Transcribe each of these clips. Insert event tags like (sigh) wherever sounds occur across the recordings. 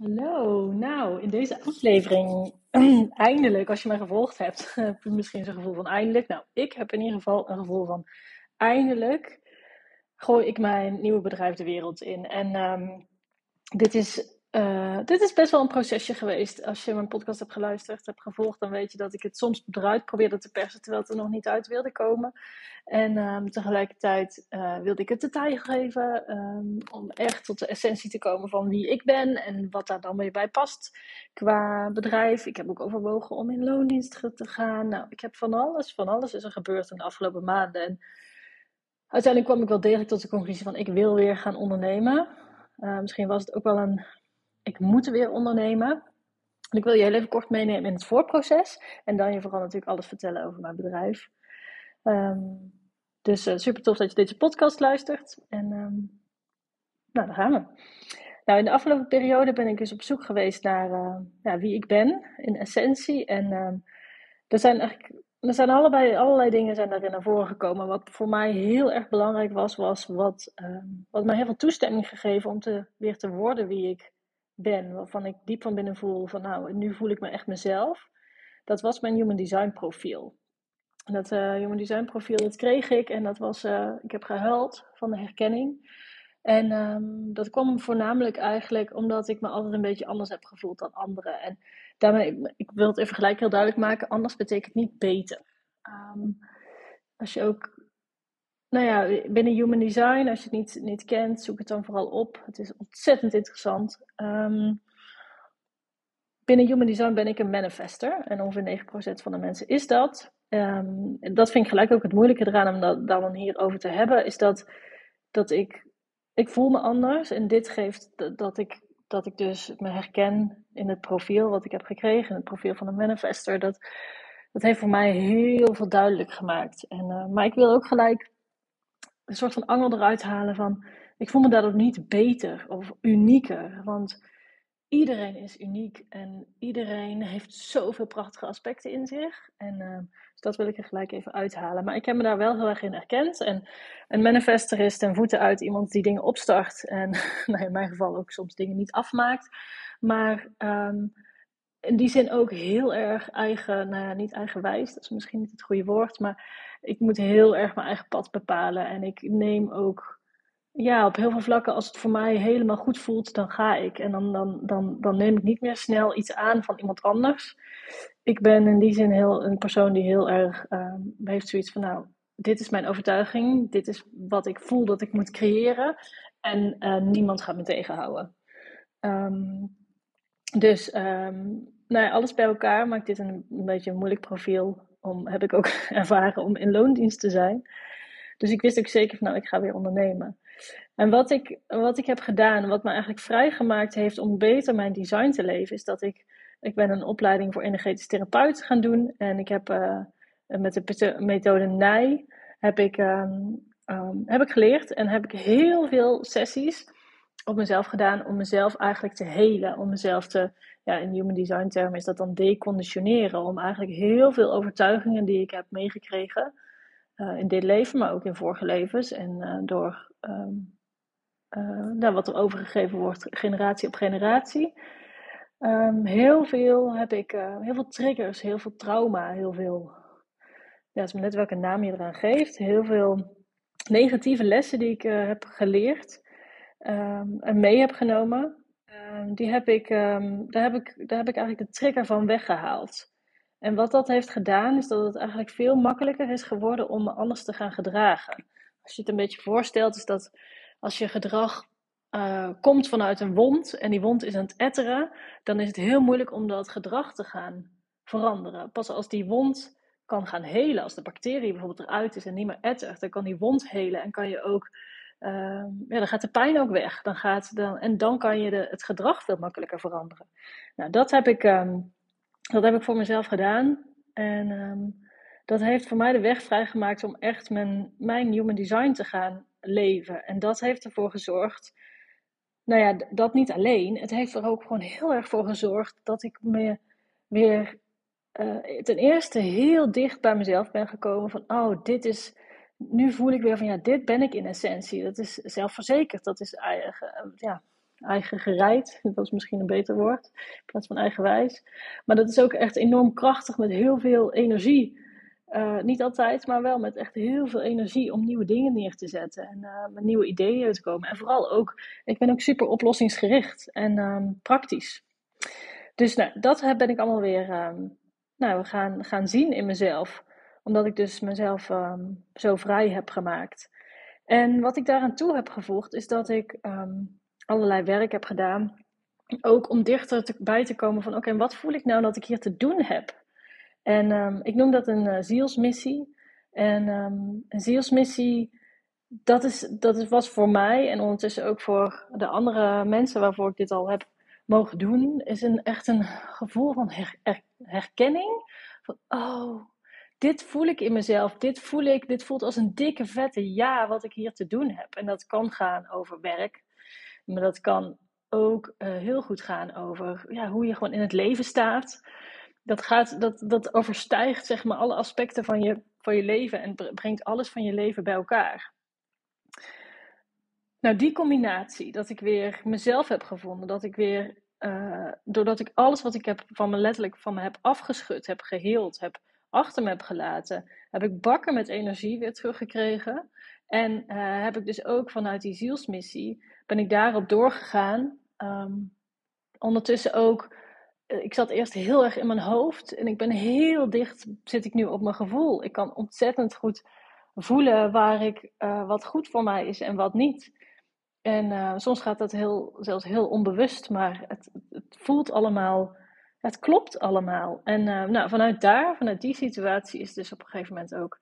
Hallo, nou, in deze aflevering, (clears throat) eindelijk, als je mij gevolgd hebt, (laughs) heb je misschien zo'n gevoel van eindelijk. Nou, ik heb in ieder geval een gevoel van eindelijk gooi ik mijn nieuwe bedrijf de wereld in. En um, dit is uh, dit is best wel een procesje geweest. Als je mijn podcast hebt geluisterd, hebt gevolgd, dan weet je dat ik het soms eruit probeerde te persen terwijl het er nog niet uit wilde komen. En um, tegelijkertijd uh, wilde ik het detail geven um, om echt tot de essentie te komen van wie ik ben en wat daar dan weer bij past qua bedrijf. Ik heb ook overwogen om in loondienst te gaan. Nou, ik heb van alles, van alles is er gebeurd in de afgelopen maanden. En uiteindelijk kwam ik wel degelijk tot de conclusie van ik wil weer gaan ondernemen. Uh, misschien was het ook wel een ik moet weer ondernemen. En ik wil je heel even kort meenemen in het voorproces. En dan je vooral natuurlijk alles vertellen over mijn bedrijf. Um, dus uh, super tof dat je deze podcast luistert. En um, nou, daar gaan we. Nou, in de afgelopen periode ben ik dus op zoek geweest naar uh, ja, wie ik ben, in essentie. En um, er zijn eigenlijk er zijn allebei, allerlei dingen zijn daarin naar voren gekomen. Wat voor mij heel erg belangrijk was, was wat, wat mij heel veel toestemming gegeven om te, weer te worden wie ik ben, waarvan ik diep van binnen voel van nou, nu voel ik me echt mezelf. Dat was mijn Human Design profiel. Dat uh, Human Design profiel, dat kreeg ik en dat was, uh, ik heb gehuild van de herkenning. En um, dat kwam voornamelijk eigenlijk omdat ik me altijd een beetje anders heb gevoeld dan anderen. En daarmee, ik wil het even gelijk heel duidelijk maken, anders betekent niet beter. Um, als je ook nou ja, binnen Human Design, als je het niet, niet kent, zoek het dan vooral op. Het is ontzettend interessant. Um, binnen Human Design ben ik een manifester. En ongeveer 9% van de mensen is dat. Um, dat vind ik gelijk ook het moeilijke eraan om dat dan hierover te hebben. Is dat, dat ik, ik voel me anders. En dit geeft dat ik, dat ik dus me herken in het profiel wat ik heb gekregen. In het profiel van een manifester. Dat, dat heeft voor mij heel veel duidelijk gemaakt. En, uh, maar ik wil ook gelijk een soort van angel eruit halen van, ik voel me daardoor niet beter of unieker, want iedereen is uniek en iedereen heeft zoveel prachtige aspecten in zich. En uh, dus dat wil ik er gelijk even uithalen. Maar ik heb me daar wel heel erg in erkend. En een manifester is ten voeten uit iemand die dingen opstart en (laughs) nou in mijn geval ook soms dingen niet afmaakt. Maar um, in die zin ook heel erg eigen, nou ja, niet eigenwijs, dat is misschien niet het goede woord, maar ik moet heel erg mijn eigen pad bepalen. En ik neem ook, ja, op heel veel vlakken, als het voor mij helemaal goed voelt, dan ga ik. En dan, dan, dan, dan neem ik niet meer snel iets aan van iemand anders. Ik ben in die zin heel, een persoon die heel erg uh, heeft zoiets van, nou, dit is mijn overtuiging, dit is wat ik voel dat ik moet creëren. En uh, niemand gaat me tegenhouden. Um, dus um, nou alles bij elkaar maakt dit een, een beetje een moeilijk profiel om, heb ik ook (laughs) ervaren om in loondienst te zijn. Dus ik wist ook zeker van, nou, ik ga weer ondernemen. En wat ik, wat ik heb gedaan, wat me eigenlijk vrijgemaakt heeft om beter mijn design te leven, is dat ik, ik ben een opleiding voor energetisch therapeut gaan doen. En ik heb uh, met de methode NIJ heb ik, um, um, heb ik geleerd en heb ik heel veel sessies op mezelf gedaan om mezelf eigenlijk te helen, om mezelf te ja, in human design termen is dat dan deconditioneren. Om eigenlijk heel veel overtuigingen die ik heb meegekregen uh, in dit leven, maar ook in vorige levens. En uh, door um, uh, nou, wat er overgegeven wordt, generatie op generatie. Um, heel veel heb ik, heel veel triggers, heel veel trauma, heel veel. Ja, is net welke naam je eraan geeft. Heel veel negatieve lessen die ik heb geleerd um, mee heb genomen. Um, die heb ik, um, daar, heb ik, daar heb ik eigenlijk de trigger van weggehaald. En wat dat heeft gedaan, is dat het eigenlijk veel makkelijker is geworden om me anders te gaan gedragen. Als je het een beetje voorstelt, is dat als je gedrag uh, komt vanuit een wond en die wond is aan het etteren, dan is het heel moeilijk om dat gedrag te gaan veranderen. Pas als die wond kan gaan helen, als de bacterie bijvoorbeeld eruit is en niet meer ettert, dan kan die wond helen en kan je ook uh, ja, dan gaat de pijn ook weg. Dan gaat dan, en dan kan je de, het gedrag veel makkelijker veranderen. Nou, dat heb ik, um, dat heb ik voor mezelf gedaan. En um, dat heeft voor mij de weg vrijgemaakt om echt mijn, mijn human design te gaan leven. En dat heeft ervoor gezorgd, nou ja, dat niet alleen. Het heeft er ook gewoon heel erg voor gezorgd dat ik me weer uh, ten eerste heel dicht bij mezelf ben gekomen. Van, oh, dit is nu voel ik weer van ja, dit ben ik in essentie. Dat is zelfverzekerd. Dat is eigen, ja, eigen gereid. Dat is misschien een beter woord, in plaats van eigenwijs. Maar dat is ook echt enorm krachtig met heel veel energie. Uh, niet altijd, maar wel met echt heel veel energie om nieuwe dingen neer te zetten en uh, met nieuwe ideeën te komen. En vooral ook, ik ben ook super oplossingsgericht en um, praktisch. Dus nou, dat ben ik allemaal weer um, nou, gaan, gaan zien in mezelf. Omdat ik dus mezelf um, zo vrij heb gemaakt. En wat ik daaraan toe heb gevoegd, is dat ik allerlei werk heb gedaan. Ook om dichter te, bij te komen van, oké, wat voel ik nou dat ik hier te doen heb? En um, ik noem dat een uh, zielsmissie. En een zielsmissie, dat, is, dat was voor mij en ondertussen ook voor de andere mensen waarvoor ik dit al heb mogen doen, is een, echt een gevoel van her, her, herkenning. Van, oh, dit voel ik in mezelf, dit voel ik, dit voelt als een dikke vette ja wat ik hier te doen heb. En dat kan gaan over werk, maar dat kan ook uh, heel goed gaan over ja, hoe je gewoon in het leven staat dat, gaat, dat, dat overstijgt zeg maar alle aspecten van je, van je leven en brengt alles van je leven bij elkaar. Nou, die combinatie, dat ik weer mezelf heb gevonden, dat ik weer, uh, doordat ik alles wat ik heb van me letterlijk van me heb afgeschud, heb geheeld, heb achter me heb gelaten, heb ik bakken met energie weer teruggekregen. En uh, heb ik dus ook vanuit die zielsmissie, ben ik daarop doorgegaan. Um, ondertussen ook eh, ik zat eerst heel erg in mijn hoofd en ik ben heel dicht, zit ik nu op mijn gevoel. Ik kan ontzettend goed voelen waar ik, uh, wat goed voor mij is en wat niet. En soms gaat dat heel, zelfs heel onbewust, maar het, het voelt allemaal, het klopt allemaal. En uh, nou, vanuit daar, vanuit die situatie, is dus op een gegeven moment ook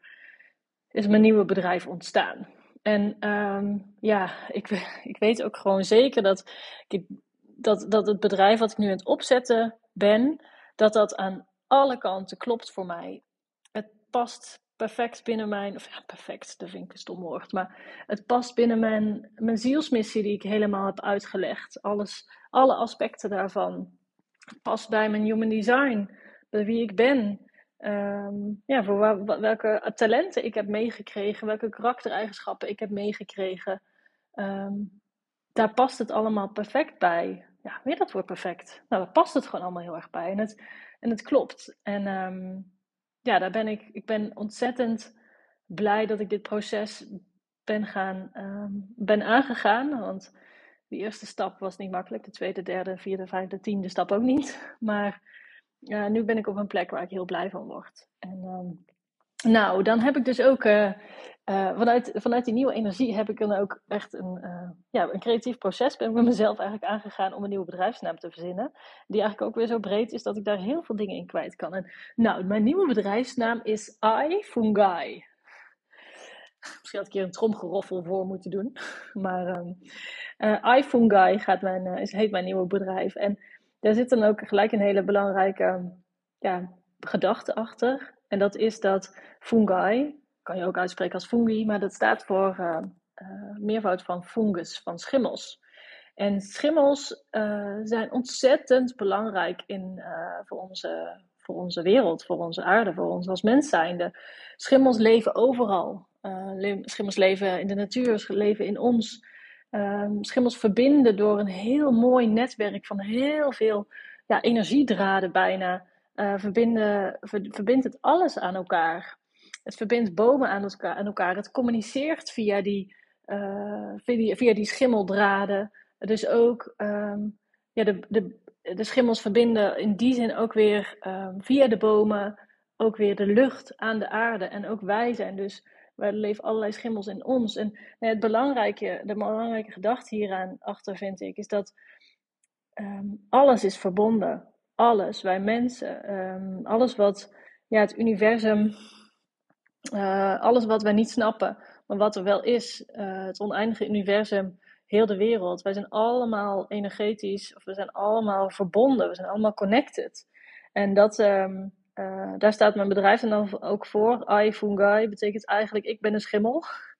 is mijn nieuwe bedrijf ontstaan. En um, ja, ik, ik weet ook gewoon zeker dat ik dat, dat het bedrijf wat ik nu aan het opzetten ben, dat dat aan alle kanten klopt voor mij. Het past perfect binnen mijn, of ja, perfect, dat vind ik stom maar het past binnen mijn, mijn zielsmissie die ik helemaal heb uitgelegd. Alles, alle aspecten daarvan. Past bij mijn human design, bij wie ik ben. Um, ja, voor welke talenten ik heb meegekregen, welke karaktereigenschappen ik heb meegekregen. Um, daar past het allemaal perfect bij ja, weer dat woord perfect. Nou, daar past het gewoon allemaal heel erg bij. En het, en het klopt. En um, ja, daar ben ik, ik ben ontzettend blij dat ik dit proces ben, gaan, ben aangegaan. Want de eerste stap was niet makkelijk. De tweede, derde, vierde, vijfde, tiende stap ook niet. (laughs) Maar uh, nu ben ik op een plek waar ik heel blij van word. En um, nou, dan heb ik dus ook uh, uh, vanuit, vanuit die nieuwe energie heb ik dan ook echt een, ja, een creatief proces. Ben met mezelf eigenlijk aangegaan om een nieuwe bedrijfsnaam te verzinnen. Die eigenlijk ook weer zo breed is dat ik daar heel veel dingen in kwijt kan. En, nou, mijn nieuwe bedrijfsnaam is I Fungi. (laughs) Misschien had ik keer een tromgeroffel voor moeten doen. (laughs) Maar um, uh, I Fungi gaat mijn, is, heet mijn nieuwe bedrijf. En daar zit dan ook gelijk een hele belangrijke ja, gedachte achter. En dat is dat fungi, kan je ook uitspreken als fungi, maar dat staat voor uh, meervoud van fungus, van schimmels. En schimmels zijn ontzettend belangrijk in, voor, onze, voor onze wereld, voor onze aarde, voor ons als mens zijnde. Schimmels leven overal. Schimmels leven in de natuur, leven in ons. Ehm, schimmels verbinden door een heel mooi netwerk van heel veel ja, energiedraden bijna uh, verbinden, verbindt het alles aan elkaar. Het verbindt bomen aan elkaar. Elkaar. Het communiceert via die, uh, via, die, schimmeldraden. Dus ook um, ja, de, de, de schimmels verbinden in die zin ook weer um, via de bomen ook weer de lucht aan de aarde. En ook wij zijn dus, wij leven allerlei schimmels in ons. En nou, het belangrijke, de belangrijke gedachte hieraan achter vind ik, is dat um, alles is verbonden alles, wij mensen, um, alles wat ja, het universum, uh, alles wat wij niet snappen, maar wat er wel is, uh, het oneindige universum, heel de wereld. Wij zijn allemaal energetisch, of we zijn allemaal verbonden, we zijn allemaal connected. En dat, um, uh, daar staat mijn bedrijf dan ook voor. I Fungi betekent eigenlijk ik ben een schimmel. (laughs)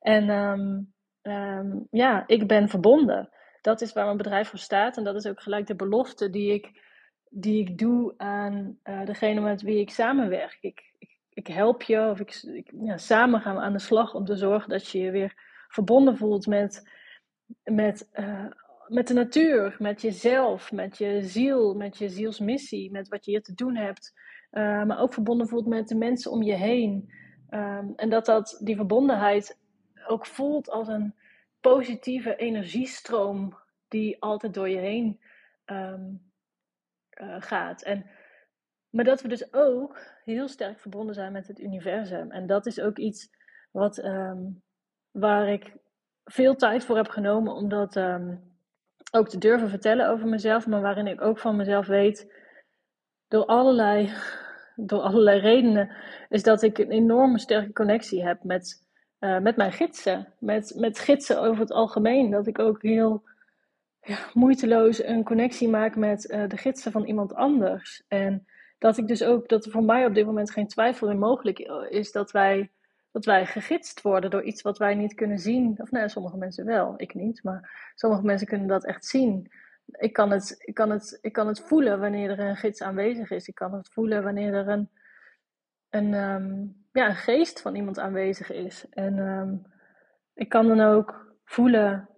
En um, um, ja, ik ben verbonden. Dat is waar mijn bedrijf voor staat. En dat is ook gelijk de belofte die ik die ik doe aan uh, degene met wie ik samenwerk. Ik, ik, ik help je of ik, ja, samen gaan we aan de slag om te zorgen dat je je weer verbonden voelt met, met uh, met de natuur, met jezelf, met je ziel, met je zielsmissie, met wat je hier te doen hebt. Uh, maar ook verbonden voelt met de mensen om je heen. Um, en dat, dat die verbondenheid ook voelt als een positieve energiestroom die altijd door je heen um, uh, gaat. En, maar dat we dus ook heel sterk verbonden zijn met het universum. En dat is ook iets wat, um, waar ik veel tijd voor heb genomen om dat ook te durven vertellen over mezelf. Maar waarin ik ook van mezelf weet, door allerlei door allerlei redenen, is dat ik een enorme sterke connectie heb met, uh, met mijn gidsen. Met, met gidsen over het algemeen. Dat ik ook heel ja, moeiteloos een connectie maak met uh, de gidsen van iemand anders. En dat ik dus ook, dat er voor mij op dit moment geen twijfel meer mogelijk is dat wij, dat wij gegidst worden door iets wat wij niet kunnen zien. Of nee, sommige mensen wel, ik niet, maar sommige mensen kunnen dat echt zien ik kan, het, ik, kan het, ik kan het voelen wanneer er een gids aanwezig is. Ik kan het voelen wanneer er een, een, um, ja, een geest van iemand aanwezig is. En um, ik kan dan ook voelen,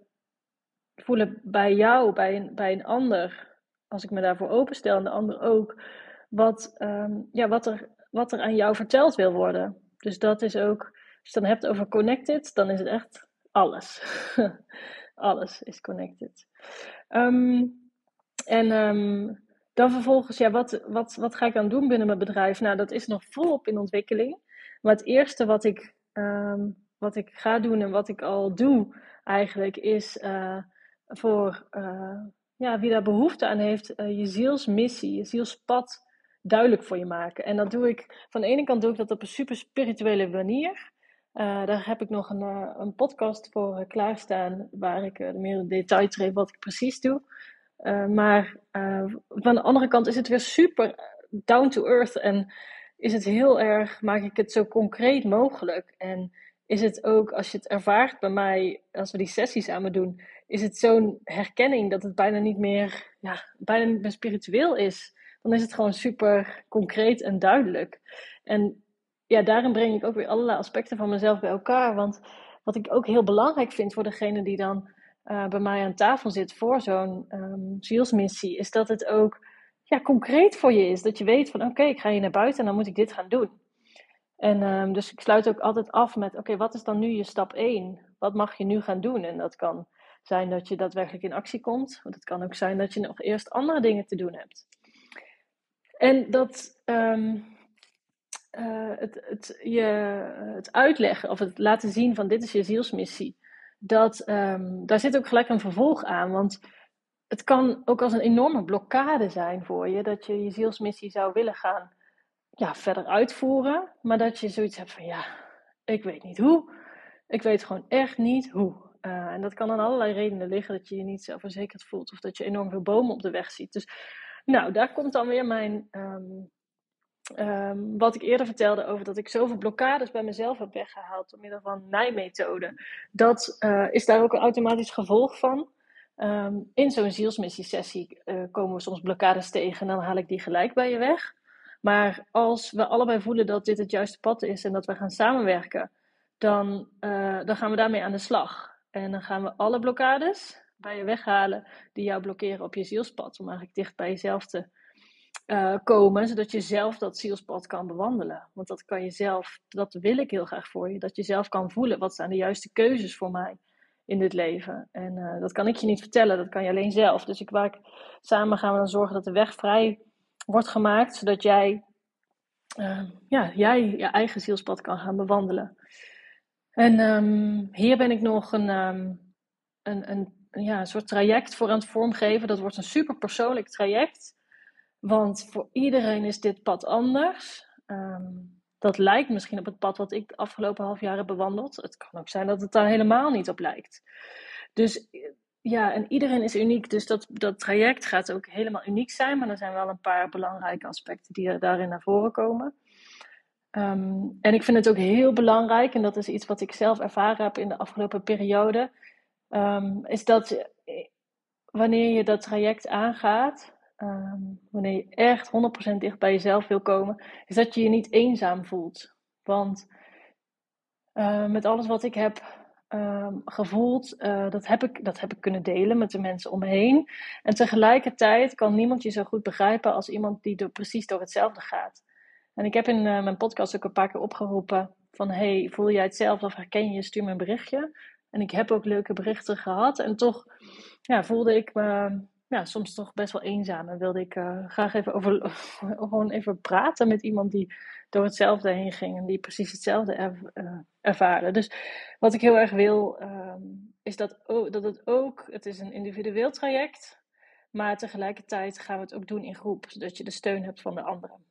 voelen bij jou, bij een, bij een ander, als ik me daarvoor openstel en de ander ook, wat, um, ja, wat, er, wat er aan jou verteld wil worden. Dus dat is ook, als je het dan hebt over connected, dan is het echt alles. (laughs) alles is connected. Um, en um, dan vervolgens, ja, wat, wat, wat ga ik dan doen binnen mijn bedrijf? Nou, dat is nog volop in ontwikkeling. Maar het eerste wat ik, um, wat ik ga doen en wat ik al doe eigenlijk, is uh, voor uh, ja, wie daar behoefte aan heeft, uh, je zielsmissie, je zielspad duidelijk voor je maken. En dat doe ik, van de ene kant doe ik dat op een super spirituele manier. Uh, daar heb ik nog een, uh, een podcast voor uh, klaarstaan, waar ik meer detail treed wat ik precies doe. maar van de andere kant is het weer super down to earth en is het heel erg, maak ik het zo concreet mogelijk. En is het ook, als je het ervaart bij mij, als we die sessies samen doen, is het zo'n herkenning dat het bijna niet meer, ja, bijna niet meer spiritueel is. Dan is het gewoon super concreet en duidelijk. En ja, daarin breng ik ook weer allerlei aspecten van mezelf bij elkaar. Want wat ik ook heel belangrijk vind voor degene die dan uh, bij mij aan tafel zit voor zo'n um, zielsmissie, is dat het ook ja, concreet voor je is. Dat je weet van oké, ik ga hier naar buiten en dan moet ik dit gaan doen. En um, dus ik sluit ook altijd af met oké, wat is dan nu je stap 1? Wat mag je nu gaan doen? En dat kan zijn dat je daadwerkelijk in actie komt. Want het kan ook zijn dat je nog eerst andere dingen te doen hebt. En dat, um, uh, het, het, je, het uitleggen of het laten zien van dit is je zielsmissie, dat, um, daar zit ook gelijk een vervolg aan. Want het kan ook als een enorme blokkade zijn voor je dat je je zielsmissie zou willen gaan ja, verder uitvoeren, maar dat je zoiets hebt van ja, ik weet niet hoe. Ik weet gewoon echt niet hoe. Uh, en dat kan aan allerlei redenen liggen dat je je niet zelfverzekerd voelt of dat je enorm veel bomen op de weg ziet. Dus nou, daar komt dan weer mijn um, Um, wat ik eerder vertelde over dat ik zoveel blokkades bij mezelf heb weggehaald door middel van nijmethode. Dat uh, is daar ook een automatisch gevolg van. Um, in zo'n zielsmissiesessie uh, komen we soms blokkades tegen en dan haal ik die gelijk bij je weg. Maar als we allebei voelen dat dit het juiste pad is en dat we gaan samenwerken, dan, uh, dan gaan we daarmee aan de slag. En dan gaan we alle blokkades bij je weghalen die jou blokkeren op je zielspad. Om eigenlijk dicht bij jezelf te uh, komen, zodat je zelf dat zielspad kan bewandelen. Want dat kan je zelf, dat wil ik heel graag voor je, dat je zelf kan voelen wat zijn de juiste keuzes voor mij in dit leven. En uh, dat kan ik je niet vertellen, dat kan je alleen zelf. Dus ik, waar ik, samen gaan we dan zorgen dat de weg vrij wordt gemaakt, zodat jij, uh, ja, jij je eigen zielspad kan gaan bewandelen. En um, hier ben ik nog een, um, een, een, ja, een soort traject voor aan het vormgeven. Dat wordt een super persoonlijk traject. Want voor iedereen is dit pad anders. Um, dat lijkt misschien op het pad wat ik de afgelopen half jaar heb bewandeld. Het kan ook zijn dat het daar helemaal niet op lijkt. Dus ja, en iedereen is uniek. Dus dat, dat traject gaat ook helemaal uniek zijn. Maar er zijn wel een paar belangrijke aspecten die er daarin naar voren komen. Um, en ik vind het ook heel belangrijk, en dat is iets wat ik zelf ervaren heb in de afgelopen periode, um, is dat wanneer je dat traject aangaat, um, wanneer je echt 100% dicht bij jezelf wil komen, is dat je je niet eenzaam voelt. Want uh, met alles wat ik heb ehm, gevoeld. Eh, dat, heb ik, dat heb ik kunnen delen met de mensen om me heen. En tegelijkertijd kan niemand je zo goed begrijpen als iemand die precies door hetzelfde gaat. En ik heb in uh, mijn podcast ook een paar keer opgeroepen van hey, voel jij hetzelfde of herken je, stuur me een berichtje. En ik heb ook leuke berichten gehad. En toch ja, voelde ik me ja, soms toch best wel eenzaam. En wilde ik uh, graag even over, (laughs) gewoon even praten met iemand die door hetzelfde heen ging. En die precies hetzelfde er, uh, ervaren. Dus wat ik heel erg wil, um, is dat, dat het ook, het is een individueel traject. Maar tegelijkertijd gaan we het ook doen in groep. Zodat je de steun hebt van de anderen.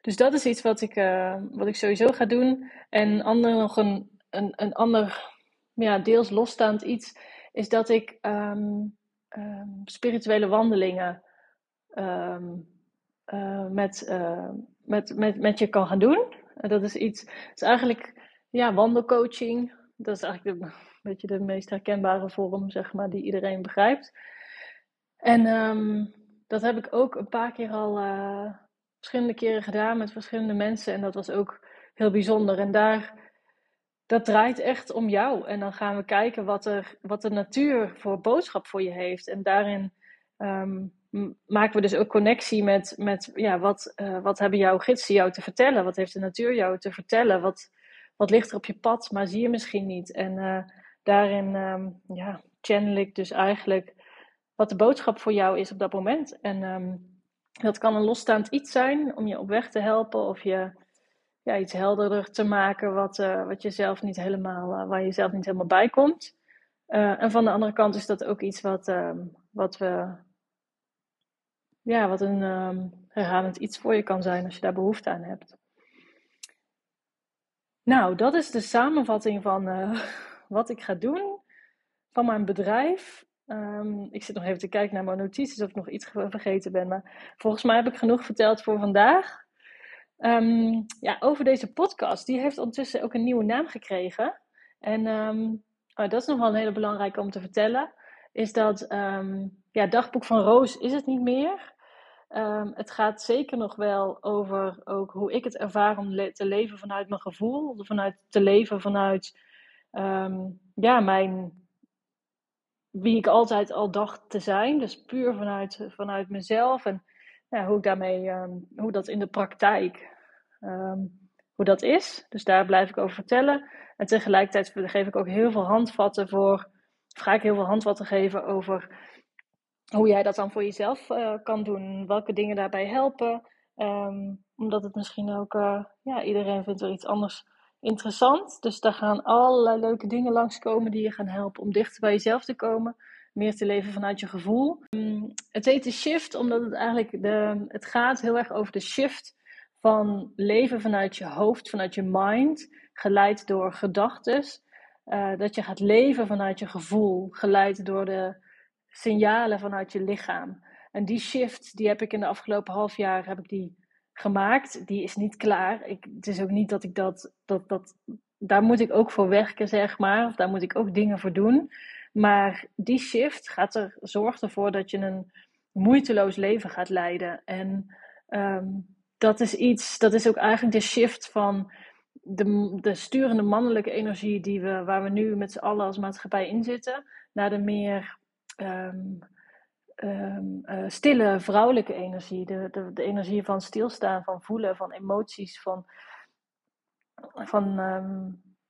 Dus dat is iets wat ik, uh, wat ik sowieso ga doen. En ander, nog een, een, een ander, ja, deels losstaand iets, is dat ik um, um, spirituele wandelingen um, uh, met, uh, met, met, met je kan gaan doen. dat is iets, is eigenlijk ja, wandelcoaching. Dat is eigenlijk een beetje de meest herkenbare vorm, zeg maar, die iedereen begrijpt. En um, dat heb ik ook een paar keer al uh, verschillende keren gedaan met verschillende mensen. En dat was ook heel bijzonder. En daar, dat draait echt om jou. En dan gaan we kijken wat, er, wat de natuur voor boodschap voor je heeft. En daarin um, maken we dus ook connectie met, met ja, wat, uh, wat hebben jouw gidsen jou te vertellen? Wat heeft de natuur jou te vertellen? Wat, wat ligt er op je pad, maar zie je misschien niet? En uh, daarin um, ja, channel ik dus eigenlijk wat de boodschap voor jou is op dat moment. En um, dat kan een losstaand iets zijn om je op weg te helpen of je ja, iets helderder te maken wat, uh, wat je zelf niet helemaal, uh, waar je zelf niet helemaal bij komt. Uh, en van de andere kant is dat ook iets wat, um, wat we ja, wat een um, herhalend iets voor je kan zijn als je daar behoefte aan hebt. Nou, dat is de samenvatting van (laughs) wat ik ga doen van mijn bedrijf. Um, ik zit nog even te kijken naar mijn notities of ik nog iets vergeten ben. Maar volgens mij heb ik genoeg verteld voor vandaag. Um, ja, over deze podcast. Die heeft ondertussen ook een nieuwe naam gekregen. En um, oh, dat is nog wel een hele belangrijke om te vertellen. Is dat ja, Dagboek van Roos is het niet meer. Um, het gaat zeker nog wel over ook hoe ik het ervaar om te leven vanuit mijn gevoel. Vanuit te leven vanuit um, ja, mijn, wie ik altijd al dacht te zijn. Dus puur vanuit, vanuit mezelf. En ja, hoe um, hoe dat in de praktijk, hoe dat is. Dus daar blijf ik over vertellen. En tegelijkertijd geef ik ook heel veel handvatten voor, ga ik heel veel handvatten geven over hoe jij dat dan voor jezelf uh, kan doen. Welke dingen daarbij helpen. Um, omdat het misschien ook, uh, ja, iedereen vindt er iets anders interessant. Dus daar gaan allerlei leuke dingen langskomen die je gaan helpen om dichter bij jezelf te komen. Meer te leven vanuit je gevoel. Um, het heet de shift, omdat het eigenlijk de, het gaat heel erg over de shift van leven vanuit je hoofd, vanuit je mind, geleid door gedachten. Uh, dat je gaat leven vanuit je gevoel, geleid door de signalen vanuit je lichaam. En die shift, die heb ik in de afgelopen half jaar heb ik die gemaakt. Die is niet klaar. Ik, het is ook niet dat ik dat, dat, dat, daar moet ik ook voor werken, zeg maar. Of daar moet ik ook dingen voor doen. Maar die shift gaat er, zorgt ervoor dat je een moeiteloos leven gaat leiden. En um, dat is iets, dat is ook eigenlijk de shift van de, de sturende mannelijke energie die we, waar we nu met z'n allen als maatschappij in zitten, naar de meer um, um, uh, stille vrouwelijke energie. De, de, de energie van stilstaan, van voelen, van emoties, van, van,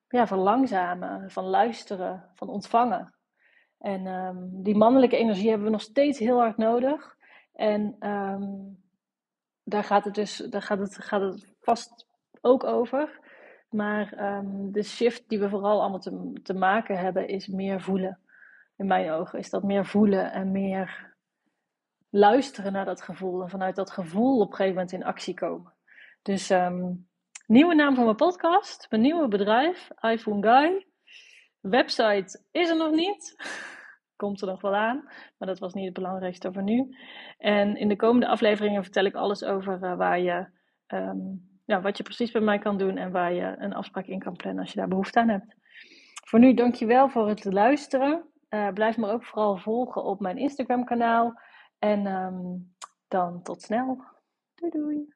ja, van langzamen, van luisteren, van ontvangen. En die mannelijke energie hebben we nog steeds heel hard nodig. En daar gaat het dus daar gaat het, gaat het vast ook over. Maar um, de shift die we vooral allemaal te, te maken hebben, is meer voelen in mijn ogen is dat meer voelen en meer luisteren naar dat gevoel. En vanuit dat gevoel op een gegeven moment in actie komen. Dus nieuwe naam van mijn podcast, mijn nieuwe bedrijf, iPhone Guy. Website is er nog niet. (laughs) Komt er nog wel aan, maar dat was niet het belangrijkste voor nu. En in de komende afleveringen vertel ik alles over uh, waar je, ja, wat je precies bij mij kan doen en waar je een afspraak in kan plannen als je daar behoefte aan hebt. Voor nu dankjewel voor het luisteren. Uh, blijf me ook vooral volgen op mijn Instagram kanaal. En um, dan tot snel. Doei doei.